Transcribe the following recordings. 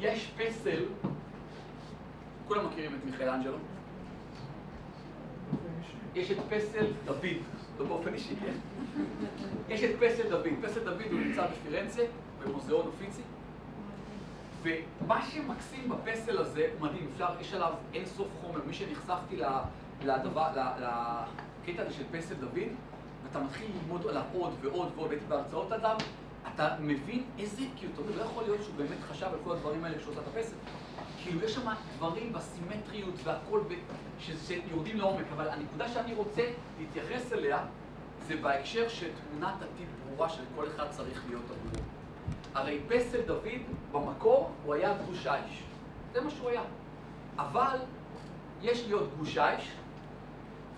יש פסל, כולם מכירים את מיכאל אנג'לו? יש את פסל דוד, לא באופן אישי, כן? יש את פסל דוד. פסל דוד הוא נמצא בפירנצה, במוזיאון אופיצי, ומה שמקסים בפסל הזה מדהים, אפשר, יש עליו אין סוף חומר. מי שנחשפתי לדבר, לקטע הזה של פסל דוד, ואתה מתחיל ללמוד עליו עוד ועוד ועוד, הייתי בהרצאות עליו, אתה מבין איזה, כאילו, אתה לא יכול להיות שהוא באמת חשב על כל הדברים האלה כשהוא עושה את הפסל. כאילו, יש שם דברים בסימטריות והכל, שיורדים לעומק, אבל הנקודה שאני רוצה להתייחס אליה, זה בהקשר שתמונת עתיד ברורה של כל אחד צריך להיות עבורו. הרי פסל דוד, במקור, הוא היה גוש איש. זה מה שהוא היה. אבל יש להיות גוש איש,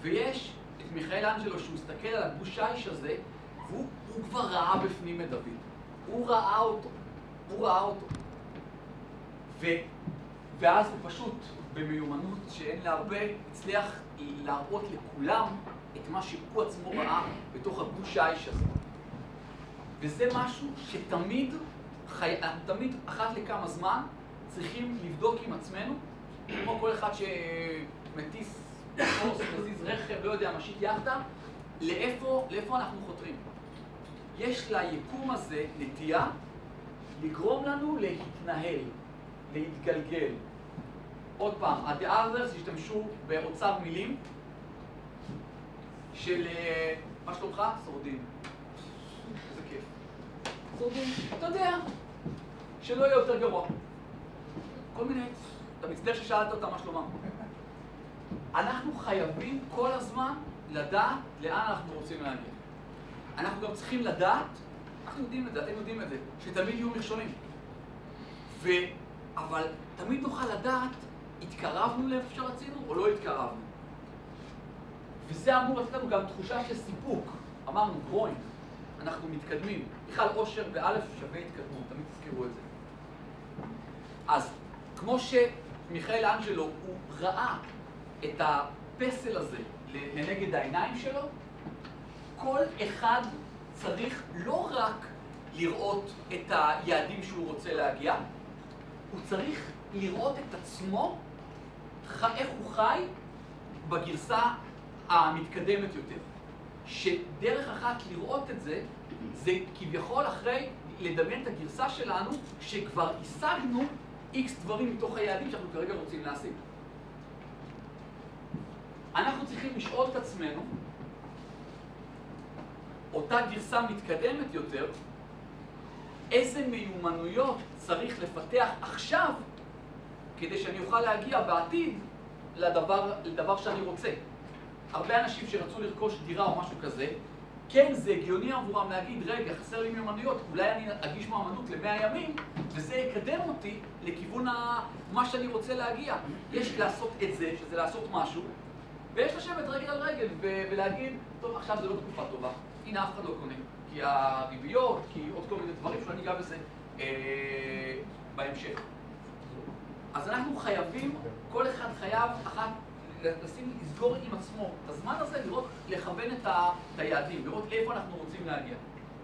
ויש את מיכאל אנג'לו שהוא מסתכל על הגוש איש הזה, והוא כבר ראה בפנים את דוד. הוא ראה אותו. הוא ראה אותו. ו, ואז הוא פשוט, במיומנות שאין לה הרבה, הצליח להראות לכולם את מה שהוא עצמו ראה בתוך הגוש האיש הזה. וזה משהו שתמיד, חי... תמיד, אחת לכמה זמן, צריכים לבדוק עם עצמנו, כמו כל אחד שמטיס מטוס, מזיז רכב, לא יודע, משיט יאכטה, לאיפה, לאיפה אנחנו חותרים. יש ליקום הזה נטייה לגרום לנו להתנהל, להתגלגל. עוד פעם, others השתמשו באוצר מילים של אה, מה שלומך? שורדים. איזה כיף. שורדים, אתה יודע, שלא יהיה יותר גרוע. כל מיני, אתה מצטער ששאלת אותה מה שלומם. אנחנו חייבים כל הזמן לדעת לאן אנחנו רוצים להגיע. אנחנו גם צריכים לדעת, אנחנו יודעים את זה, אתם יודעים את זה, שתמיד יהיו מכשולים. ו... אבל תמיד נוכל לדעת, התקרבנו לאיפה שרצינו או לא התקרבנו. וזה אמור לתת לנו גם תחושה של סיפוק. אמרנו, גרוין, אנחנו מתקדמים. בכלל עושר באלף שווה התקדמות, תמיד תזכרו את זה. אז כמו שמיכאל אנג'לו, הוא ראה את הפסל הזה לנגד העיניים שלו, כל אחד צריך לא רק לראות את היעדים שהוא רוצה להגיע, הוא צריך לראות את עצמו, איך הוא חי בגרסה המתקדמת יותר. שדרך אחת לראות את זה, זה כביכול אחרי לדמיין את הגרסה שלנו, שכבר השגנו איקס דברים מתוך היעדים שאנחנו כרגע רוצים להשיג. אנחנו צריכים לשאול את עצמנו, אותה גרסה מתקדמת יותר, איזה מיומנויות צריך לפתח עכשיו כדי שאני אוכל להגיע בעתיד לדבר, לדבר שאני רוצה. הרבה אנשים שרצו לרכוש דירה או משהו כזה, כן, זה הגיוני עבורם להגיד, רגע, חסר לי מיומנויות, אולי אני אגיש מועמדות למאה ימים, וזה יקדם אותי לכיוון מה שאני רוצה להגיע. יש לעשות את זה, שזה לעשות משהו, ויש לשבת רגל על רגל ולהגיד, טוב, עכשיו זה לא תקופה טובה, הנה אף אחד לא קונה. כי הריביות, כי עוד כל מיני דברים שאני אגע בזה אה, בהמשך. אז אנחנו חייבים, כל אחד חייב אחת לשים, לסגור עם עצמו את הזמן הזה, לראות, לכוון את היעדים, לראות איפה אנחנו רוצים להגיע.